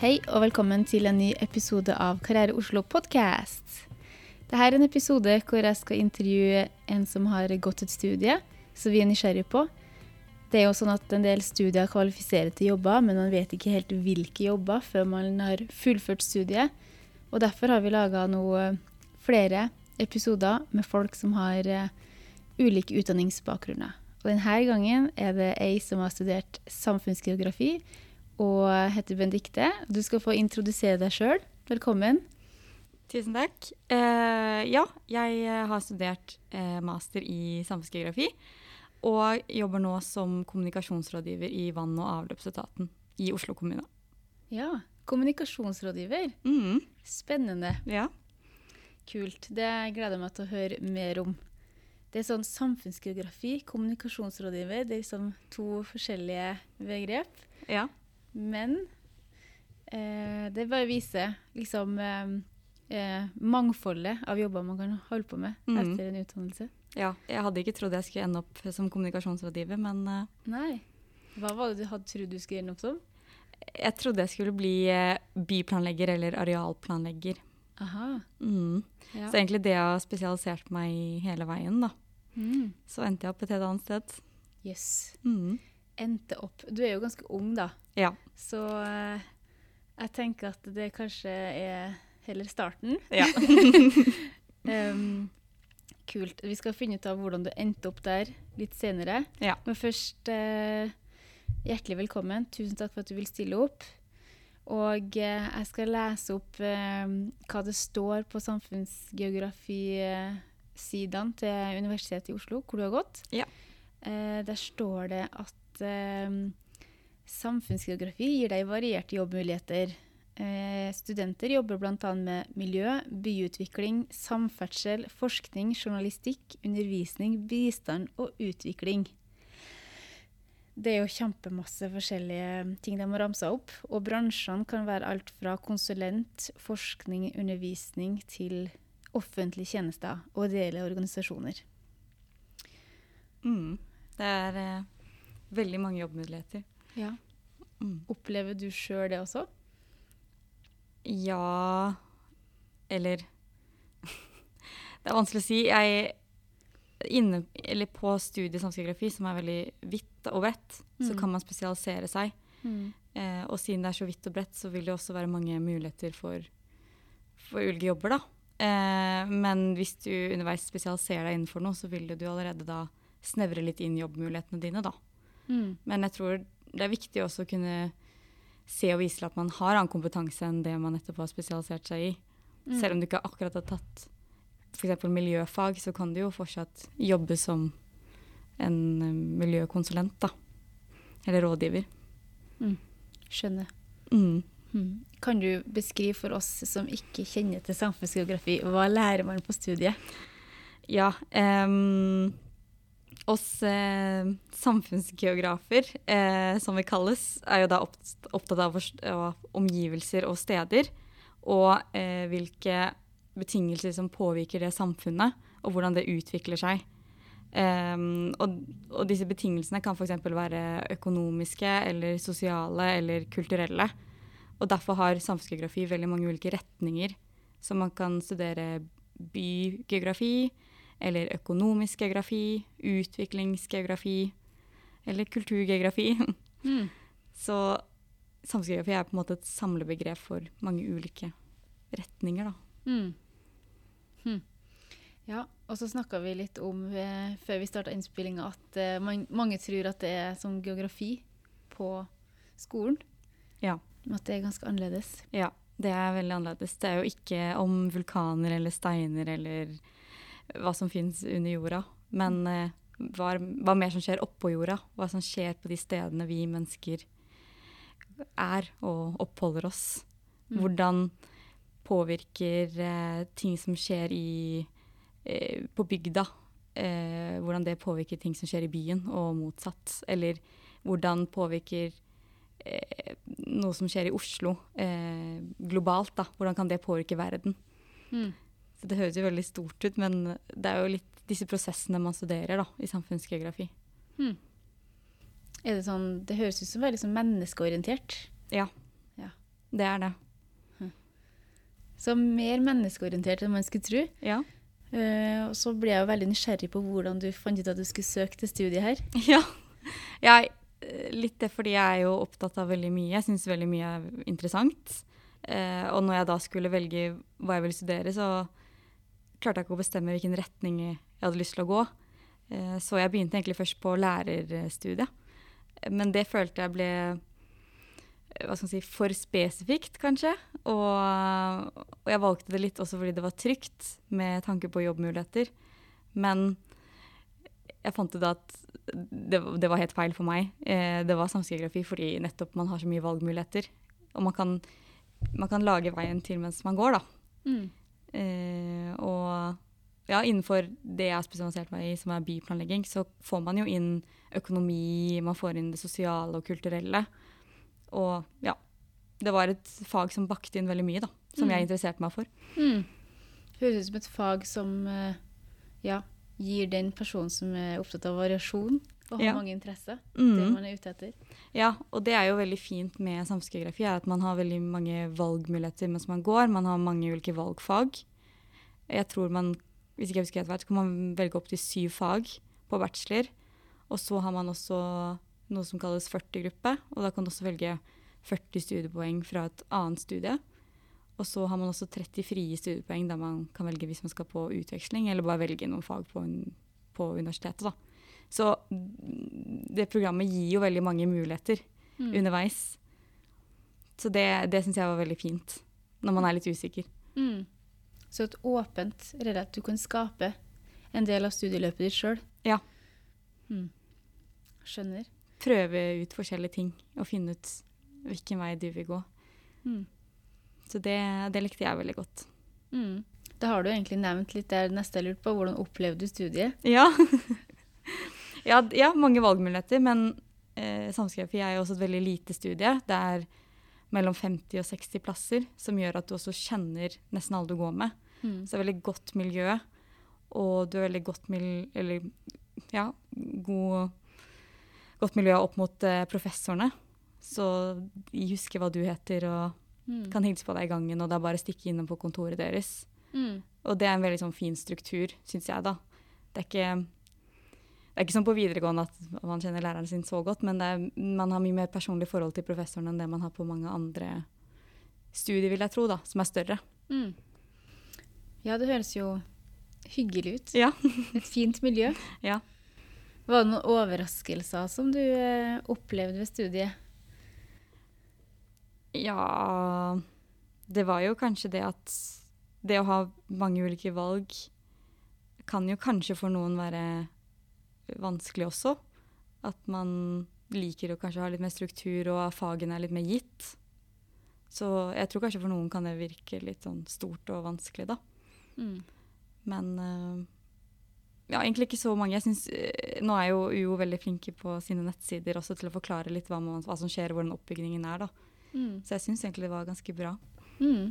Hei og velkommen til en ny episode av Karriere Oslo podcast. Dette er en episode hvor jeg skal intervjue en som har gått et studie som vi er nysgjerrig på. Det er jo sånn at En del studier kvalifiserer til jobber, men man vet ikke helt hvilke jobber før man har fullført studiet. Og Derfor har vi laga flere episoder med folk som har uh, ulike utdanningsbakgrunner. Og Denne gangen er det ei som har studert samfunnsgeografi og heter Benedicte. Du skal få introdusere deg sjøl. Velkommen. Tusen takk. Uh, ja, jeg har studert uh, master i samfunnsgeografi. Og jobber nå som kommunikasjonsrådgiver i vann- og avløpsetaten i Oslo kommune. Ja, kommunikasjonsrådgiver. Mm. Spennende. Ja. Kult. Det gleder jeg meg til å høre mer om. Det er sånn samfunnsgeografi, kommunikasjonsrådgiver, det er liksom to forskjellige begrep. Ja. Men eh, det bare viser liksom eh, eh, mangfoldet av jobber man kan holde på med Mm. etter en utdannelse. ja. Jeg hadde ikke trodd jeg skulle ende opp som kommunikasjonsrådgiver, men eh. Nei. Hva var det du hadde trodd du skulle ende opp som? jeg trodde jeg skulle bli uh, byplanlegger eller arealplanlegger. Aha. Mm. Ja. Så egentlig det jeg har spesialisert meg i hele veien, da. Mm. Så endte jeg opp et helt annet sted. Yes. Mm. Endte opp Du er jo ganske ung, da. Ja. Så eh, jeg tenker at det kanskje er heller starten. Ja. um, kult. Vi skal finne ut av hvordan du endte opp der litt senere. Ja. Men først uh, hjertelig velkommen. Tusen takk for at du vil stille opp. Og uh, jeg skal lese opp uh, hva det står på samfunnsgeografisidene til Universitetet i Oslo, hvor du har gått. Ja. Der står det at eh, samfunnsgeografi gir deg varierte jobbmuligheter. Eh, studenter jobber bl.a. med miljø, byutvikling, samferdsel, forskning, journalistikk, undervisning, bistand og utvikling. Det er jo kjempemasse forskjellige ting de må ramse opp. Og bransjene kan være alt fra konsulent, forskning, undervisning til offentlige tjenester og ideelle organisasjoner. Mm. Det er eh, veldig mange jobbmuligheter. Ja. Mm. Opplever du sjøl det også? Ja Eller Det er vanskelig å si. Jeg inne, eller På studiet samfunnsgeografi, som er veldig vidt og bredt, så Mm. kan man spesialisere seg. Mm. Eh, og siden det er så vidt og bredt, så vil det også være mange muligheter for, for ulike jobber, da. Eh, men hvis du underveis spesialiserer deg innenfor noe, så vil du allerede da snevre litt inn jobbmulighetene dine, da. Mm. Men jeg tror det er viktig også å kunne se og vise til at man har annen kompetanse enn det man nettopp har spesialisert seg i. Mm. Selv om du ikke akkurat har tatt f.eks. miljøfag, så kan du jo fortsatt jobbe som en eh, miljøkonsulent, da. Eller rådgiver. Skjønner. Mm. Mm. Kan du beskrive for oss som ikke kjenner til samfunnsgeografi, hva lærer man på studiet? Ja. em, oss eh, samfunnsgeografer, eh, som vi kalles, er jo da opptatt av omgivelser og steder. Og eh, hvilke betingelser som påvirker det samfunnet, og hvordan det utvikler seg. Em, og, og disse betingelsene kan f.eks. være økonomiske eller sosiale eller kulturelle. Og derfor har samfunnsgeografi veldig mange ulike retninger. Så man kan studere bygeografi, eller økonomisk geografi, utviklingsgeografi eller kulturgeografi. Mm. Så samfunnsgeografi er på en måte et samlebegrep for mange ulike retninger, da. Mm. Hm. Ja, og så snakka vi litt om eh, før vi starta innspillinga at eh, man, mange tror at det er som geografi på skolen. Ja. At det er ganske annerledes. Ja, det er veldig annerledes. Det er jo ikke om vulkaner eller steiner eller hva som finnes under jorda, men eh, hva, hva mer som skjer oppå jorda. Hva som skjer på de stedene vi mennesker er og oppholder oss. Mm. Hvordan påvirker eh, ting som skjer i, eh, på bygda, eh, hvordan det påvirker ting som skjer i byen, og motsatt. Eller hvordan påvirker eh, noe som skjer i Oslo eh, globalt, da. Hvordan kan det påvirke verden? Mm. Så det høres jo veldig stort ut, men det er jo litt disse prosessene man studerer da, i samfunnsgeografi. Hmm. Er det sånn Det høres ut som veldig sånn menneskeorientert. Ja. Ja. det er det. Så mer menneskeorientert enn man skulle tro. Ja. Og så ble jeg jo veldig nysgjerrig på hvordan du fant ut at du skulle søke til studiet her. Ja. Jeg, eh, litt det fordi jeg er jo opptatt av veldig mye. Jeg syns veldig mye er interessant. Uh, og når jeg da skulle velge hva jeg ville studere, så klarte jeg ikke å bestemme hvilken retning jeg hadde lyst til å gå. Eh, så jeg begynte egentlig først på lærerstudiet. Men det følte jeg ble eh, hva skal man si, for spesifikt, kanskje. Og, og jeg valgte det litt også fordi det var trygt, med tanke på jobbmuligheter. Men jeg fant ut at det, det var helt feil for meg. Eh, det var samfunnsgeografi fordi nettopp man har så mye valgmuligheter. Og man kan, man kan lage veien til mens man går, da. Eh, og ja, innenfor det jeg har spesialisert meg i, som er byplanlegging, så får man jo inn økonomi, man får inn det sosiale og kulturelle. Og ja, det var et fag som bakte inn veldig mye, da. Som Mm. jeg interesserte meg for. Mm. Høres ut som et fag som eh, ja, gir den personen som er opptatt av variasjon og har Ja. mange interesser, det Mm. man er ute etter. Ja, og det er jo veldig fint med samfunnsgeografi, er at man har veldig mange valgmuligheter mens man går. Man har mange ulike valgfag. Jeg tror man, hvis ikke jeg husker helt hvert, kan man velge opp til syv fag på bachelor. Og så har man også noe som kalles 40-gruppe, og da kan du også velge 40 studiepoeng fra et annet studie. Og så har man også 30 frie studiepoeng der man kan velge hvis man skal på utveksling, eller bare velge noen fag på, en, på universitetet. Da. Så det programmet gir jo veldig mange muligheter Mm. underveis. Så det, det syns jeg var veldig fint, når man er litt usikker. Mm. Så et åpent, redd at du kan skape en del av studieløpet ditt sjøl. Ja. Mm. Skjønner. Prøve ut forskjellige ting og finne ut hvilken vei du vil gå. Mm. Så det, det likte jeg veldig godt. Mm. Da har du egentlig nevnt litt der neste jeg lurte på. Hvordan opplevde du studiet? Ja, ja, ja mange valgmuligheter, men eh, samskrevet er jo også et veldig lite studie. Det er mellom 50 og 60 plasser, som gjør at du også kjenner nesten alle du går med. Mm. Så det er veldig godt miljø, og du har veldig godt, mil eller, ja, god, godt miljø opp mot eh, professorene. Så de husker hva du heter og Mm. kan hilse på deg i gangen, og det er bare å stikke innom på kontoret deres. Mm. Og det er en veldig sånn fin struktur, syns jeg, da. Det er ikke det er ikke som på videregående at man kjenner læreren sin så godt, men det er, man har mye mer personlig forhold til professoren enn det man har på mange andre studier, vil jeg tro, da, som er større. Mm. Ja, det høres jo hyggelig ut. Ja. Et fint miljø. Ja. Var det noen overraskelser som du eh, opplevde ved studiet? Ja Det var jo kanskje det at det å ha mange ulike valg kan jo kanskje for noen være vanskelig også. At man liker å kanskje ha litt mer struktur, og at fagene er litt mer gitt. Så jeg tror kanskje for noen kan det virke litt sånn stort og vanskelig, da. Mm. Men eh, ja, egentlig ikke så mange. Jeg synes, eh, Nå er jo UO veldig flinke på sine nettsider også til å forklare litt hva, man, hva som skjer, hvordan oppbyggingen er. da. Mm. Så jeg syns egentlig det var ganske bra. Mm.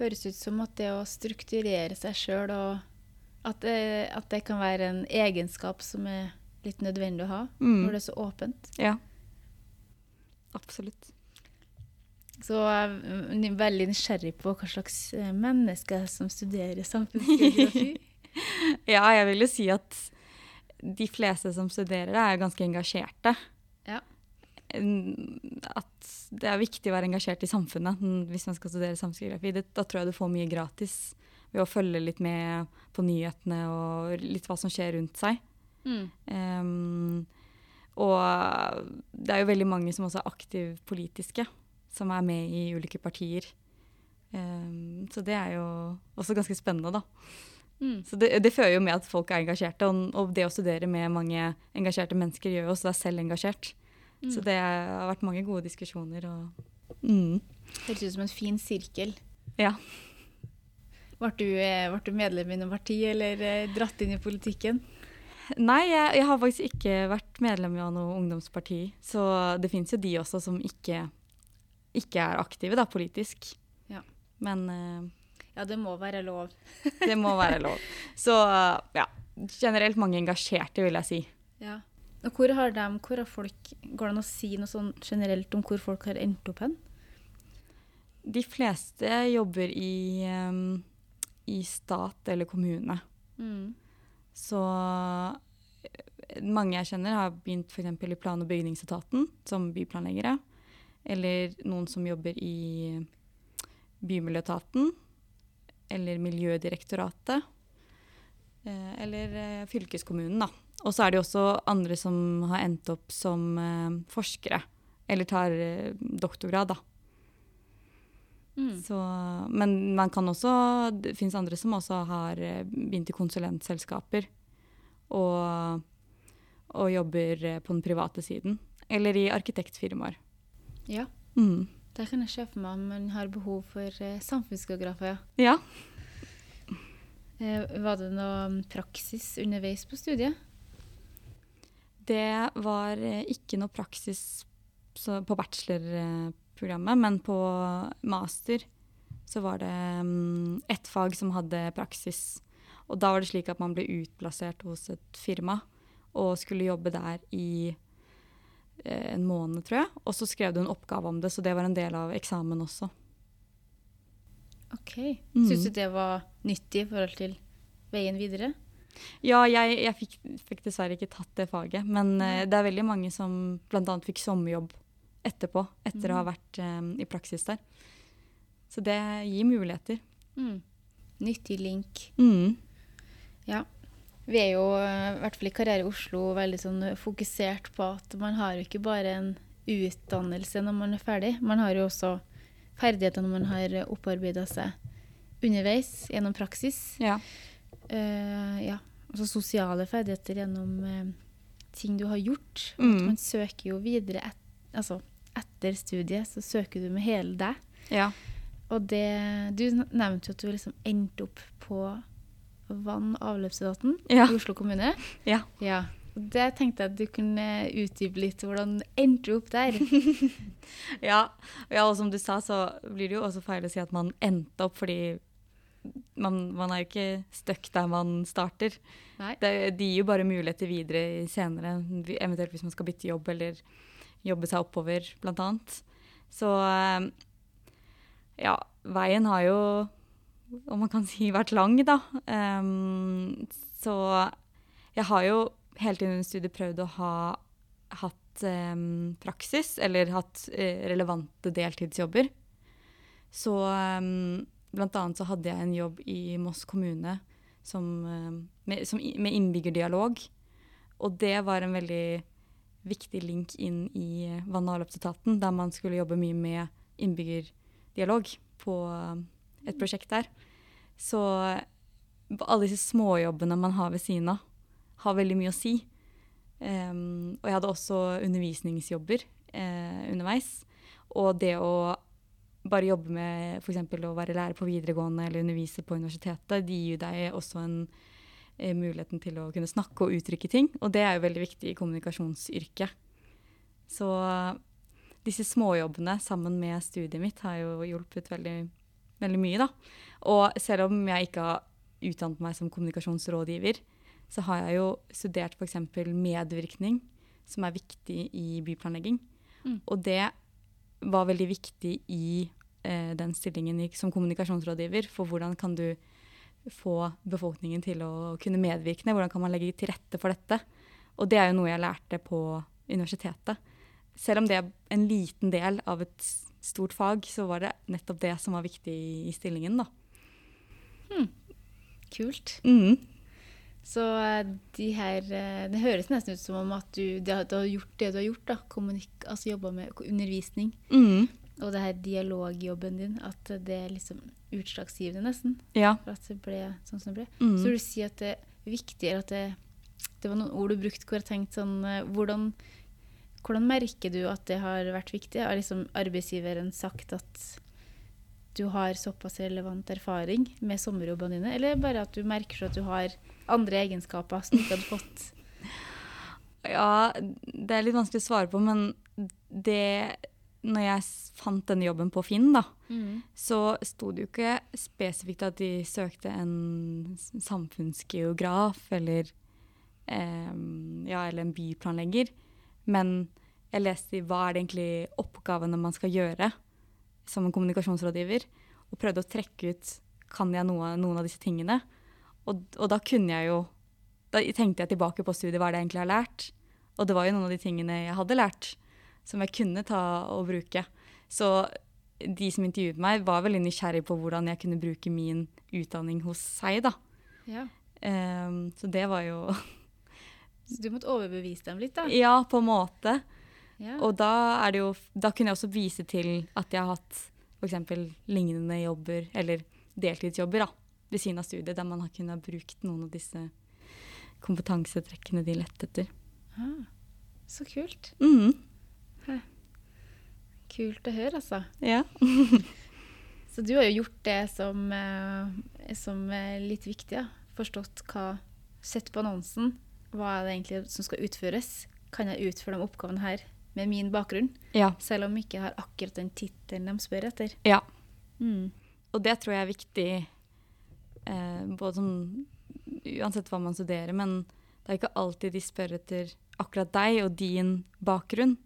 Høres ut som at det å strukturere seg sjøl og at det, at det kan være en egenskap som er litt nødvendig å ha Mm. når det er så åpent. Ja. Absolutt. Så jeg er veldig nysgjerrig på hva slags eh, mennesker som studerer samfunnsgeografi. Ja, jeg vil jo si at de fleste som studerer det, er ganske engasjerte. Ja. At det er viktig å være engasjert i samfunnet mm, hvis man skal studere samfunnsgeografi. Da tror jeg du får mye gratis ved å følge litt med på nyhetene og litt hva som skjer rundt seg. Mm. Um, og det er jo veldig mange som også er aktive politiske, som er med i ulike partier. Um, så det er jo også ganske spennende, da. Mm. Så det, det fører jo med at folk er engasjerte, og, og det å studere med mange engasjerte mennesker gjør jo også deg selv engasjert. Så det har vært mange gode diskusjoner. Og, mm. Høres ut som en fin sirkel. Ja. Ble du, eh, ble du medlem i noe parti, eller eh, dratt inn i politikken? Nei, jeg, jeg har faktisk ikke vært medlem av noe ungdomsparti. Så det fins jo de også som ikke, ikke er aktive da, politisk. Ja. Men uh, Ja, det må være lov. det må være lov. Så ja, generelt mange engasjerte, vil jeg si. Ja. Og hvor har de, hvor har folk, Går det an å si noe sånn generelt om hvor folk har endt opp hen? de fleste jobber i, um, i stat eller kommune. Mm. Så eh, mange jeg kjenner, har begynt f.eks. i plan- og bygningsetaten som byplanleggere. Eller noen som jobber i Bymiljøetaten. Eller Miljødirektoratet. Eh, eller eh, fylkeskommunen, da. Og så er det også andre som har endt opp som forskere. Eller tar doktorgrad, da. Mm. Så, men man kan også Det fins andre som også har eh, begynt i konsulentselskaper. Og, og jobber eh, på den private siden. Eller i arkitektfirmaer. Ja. Mm. Der kan jeg for meg om man har behov for eh, samfunnsgeografer. Ja. Var det noe praksis underveis på studiet? Det var ikke noe praksis på på bachelorprogrammet, men på master så var det um, ett fag som hadde praksis. Og da var det slik at man ble utplassert hos et firma og skulle jobbe der i eh, en måned, tror jeg. Og så skrev du en oppgave om det, så det var en del av eksamen også. OK. Mm. Syns du det var nyttig i forhold til veien videre? Ja, jeg, jeg fikk, fikk dessverre ikke tatt det faget, men eh, det er veldig mange som bl.a. fikk sommerjobb etterpå, etter å ha Mhm. vært eh, i praksis der. Så det gir muligheter. Mm. Nyttig link. Mm. Vi er jo, eh, i hvert fall i Karriere Oslo, veldig sånn fokusert på at man har jo ikke bare en utdannelse når man er ferdig. Man har jo også ferdigheter når man har opparbeida seg underveis gjennom praksis. Ja. Uh, ja. Altså sosiale ferdigheter gjennom uh, ting du har gjort. Mm. Man søker jo videre et, altså, etter studiet, så søker du med hele deg. ja. Og det Du nevnte jo at du liksom endte opp på vann- og avløpsetaten Ja. i Oslo kommune. Ja. Ja. Og det tenkte jeg at du kunne utdype litt. Hvordan endte du opp der? Ja. ja, og som du sa, så blir det jo også feil å si at man endte opp, fordi man, man er jo ikke stuck der man starter. Nei. Det, de gir jo bare muligheter videre senere, eventuelt hvis man skal bytte jobb eller jobbe seg oppover, blant annet. Så eh, ja, veien har jo, om man kan si, vært lang, da. Um, så jeg har jo hele tiden under studiet prøvd å ha hatt um, praksis, eller hatt uh, relevante deltidsjobber. Så um, blant annet så hadde jeg en jobb i Moss kommune som, eh, med, som, med innbyggerdialog. Og det var en veldig viktig link inn i vann- og avløpsetaten, der man skulle jobbe mye med innbyggerdialog på eh, et prosjekt der. Så alle disse småjobbene man har ved siden av, har veldig mye å si. Um, og jeg hadde også undervisningsjobber eh, underveis. Og det å bare jobbe med f.eks. å være lærer på videregående eller undervise på universitetet, de gir deg også en muligheten til å kunne snakke og uttrykke ting. Og det er jo veldig viktig i kommunikasjonsyrket. Så disse småjobbene sammen med studiet mitt har jo hjulpet veldig, veldig mye, da. Og selv om jeg ikke har utdannet meg som kommunikasjonsrådgiver, så har jeg jo studert f.eks. medvirkning, som er viktig i byplanlegging. Mm. Og det var veldig viktig i eh, den stillingen som kommunikasjonsrådgiver. For hvordan kan du få befolkningen til å kunne medvirkne? Hvordan kan man legge til rette for dette? Og det er jo noe jeg lærte på universitetet. Selv om det er en liten del av et stort fag, så var det nettopp det som var viktig i, stillingen, da. Kult. Mm. Så eh, de her eh, Det høres nesten ut som om at du, du har gjort det du har gjort, da. Kommunik altså jobba med undervisning. Mm. Og det her dialogjobben din, at det er liksom utslagsgivende, nesten. Ja. For at det ble sånn som det ble. Mm. Så vil du si at det er viktig, eller at det, det var noen ord du brukte hvor jeg tenkte sånn eh, hvordan, hvordan merker du at det har vært viktig? Har liksom arbeidsgiveren sagt at du har såpass relevant erfaring med sommerjobbene dine, eller bare at du merker at du har andre egenskaper som du ikke hadde fått? Ja, det er litt vanskelig å svare på, men det Når jeg fant denne jobben på Finn, da, så sto det jo ikke spesifikt at de søkte en samfunnsgeograf eller eh, ja, eller en byplanlegger. Men jeg leste i hva er det egentlig oppgavene man skal gjøre som en kommunikasjonsrådgiver og prøvde å trekke ut kan jeg noe, noen av disse tingene. Og, og, da kunne jeg jo Da tenkte jeg tilbake på studiet, hva er det jeg egentlig har lært? Og det var jo noen av de tingene jeg hadde lært, som jeg kunne ta og bruke. Så de som intervjuet meg, var veldig nysgjerrig på hvordan jeg kunne bruke min utdanning hos seg, da. Ja. Um, så det var jo Så du måtte overbevise dem litt, da? Ja, på en måte. Ja. Og da, er det jo, da kunne jeg også vise til at jeg har hatt f.eks. lignende jobber, eller deltidsjobber, da, ved siden av studiet, der man har kunnet brukt noen av disse kompetansetrekkene de lette etter. Ah, så kult. Mm. Kult å høre, altså. Ja. Så du har jo gjort det som, eh, som er litt viktig. Ja. Forstått hva Sett på annonsen. Hva er det egentlig som skal utføres? Kan jeg utføre de oppgavene her med min bakgrunn? ja. Selv om jeg ikke har akkurat den tittelen de spør etter. Ja. Mm. Og det tror jeg er viktig eh, både som Uansett hva man studerer, men det er ikke alltid de spør etter akkurat deg og din bakgrunn.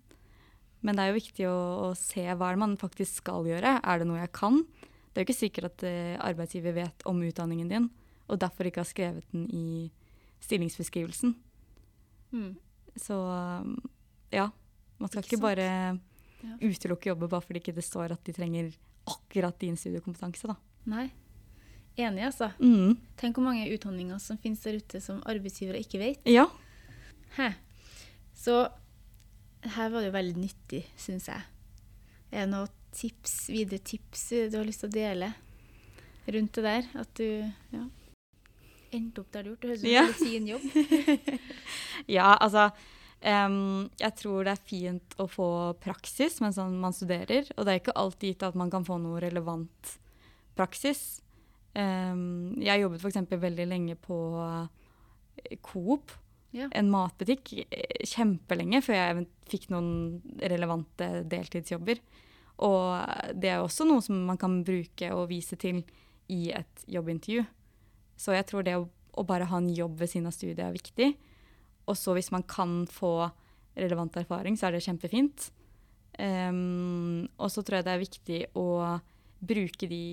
Men det er jo viktig å, å se hva man faktisk skal gjøre. Er det noe jeg kan? Det er jo ikke sikkert at eh, arbeidsgiver vet om utdanningen din, og derfor ikke har skrevet den i stillingsbeskrivelsen. Mm. Så um, ja, man skal Ikke ikke, bare Ja. utelukke jobber bare fordi ikke det står at de trenger akkurat din studiekompetanse. da. Nei. Enig, altså. Mm. Tenk hvor mange utdanninger som finnes der ute som arbeidsgivere ikke vet. Ja. Hæ. Så her var det jo veldig nyttig, syns jeg. Er det noen tips, videre tips du har lyst til å dele rundt det der? At du ja, endte opp der du gjorde. Det høres ut som Ja. en jobb. Ja, altså um, Jeg tror det er fint å få praksis mens man studerer. Og det er ikke alltid gitt at man kan få noe relevant praksis. Um, jeg jobbet f.eks. veldig lenge på Coop, Ja. en matbutikk, eh, kjempelenge før jeg fikk noen relevante deltidsjobber. Og det er også noe som man kan bruke og vise til i et jobbintervju. Så jeg tror det å, å bare ha en jobb ved siden av studiet er viktig. Og så hvis man kan få relevant erfaring, så er det kjempefint. Um, og så tror jeg det er viktig å bruke de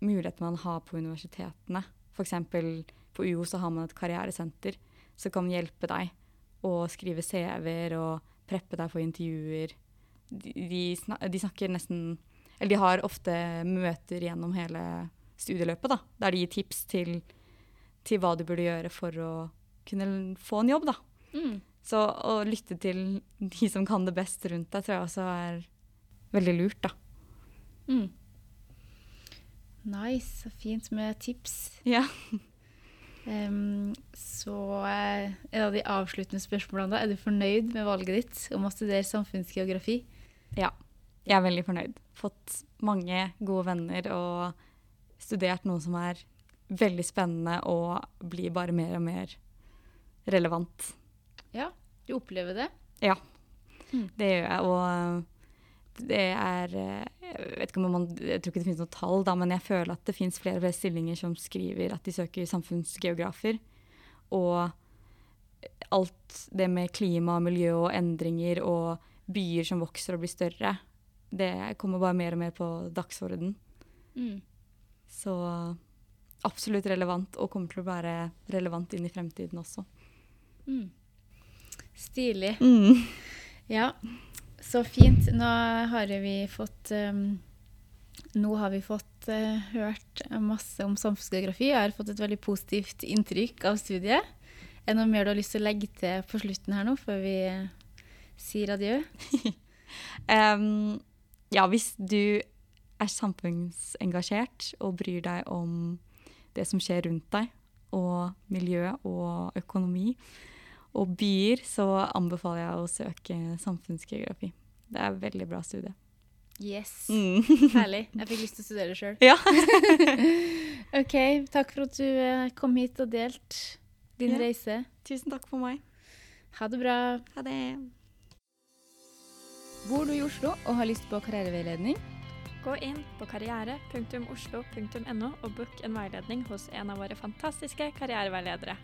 mulighetene man har på universitetene. F.eks. på UiO så har man et karrieresenter som kan hjelpe deg å skrive CV-er og preppe deg for intervjuer. De, de, snak, de snakker nesten Eller de har ofte møter gjennom hele studieløpet, da, der de gir tips til, til hva du burde gjøre for å kunne få en jobb, da. Mm. Så å lytte til de som kan det best rundt deg, tror jeg også er veldig lurt, da. Mm. Nice. så Fint med tips. Ja. Em, så et en av de avsluttende spørsmålene da. Er du fornøyd med valget ditt om å studere samfunnsgeografi? ja. Jeg er veldig fornøyd. Fått mange gode venner og studert noe som er veldig spennende og blir bare mer og mer relevant. Ja, du opplever det? Ja, Mm. det gjør jeg. Og det er eh, Jeg vet ikke om man, jeg tror ikke det finnes noe tall, da, men jeg føler at det finnes flere og flere stillinger som skriver at de søker samfunnsgeografer. Og alt det med klima, miljø og endringer og byer som vokser og blir større, det kommer bare mer og mer på dagsorden. Mm. Så absolutt relevant, og kommer til å være relevant inn i fremtiden også. Mm. Stilig. Mm. Ja, så fint. Nå har vi fått um, Nå har vi fått uh, hørt masse om samfunnsgeografi. Jeg har fått et veldig positivt inntrykk av studiet. Er det noe mer du har lyst til å legge til på slutten her nå, før vi eh, sier adjø? um, ja, hvis du er samfunnsengasjert og bryr deg om det som skjer rundt deg, og miljø og økonomi og byer, så anbefaler jeg å søke samfunnsgeografi. Det er et veldig bra studie. Yes. Mm. Herlig. Jeg fikk lyst til å studere sjøl. Ja. OK, takk for at du eh, kom hit og delt din Ja. reise. Tusen takk for meg. Ha det bra. Ha det. Bor du i Oslo og har lyst på karriereveiledning? Gå inn på karriere.oslo.no og book en veiledning hos en av våre fantastiske karriereveiledere.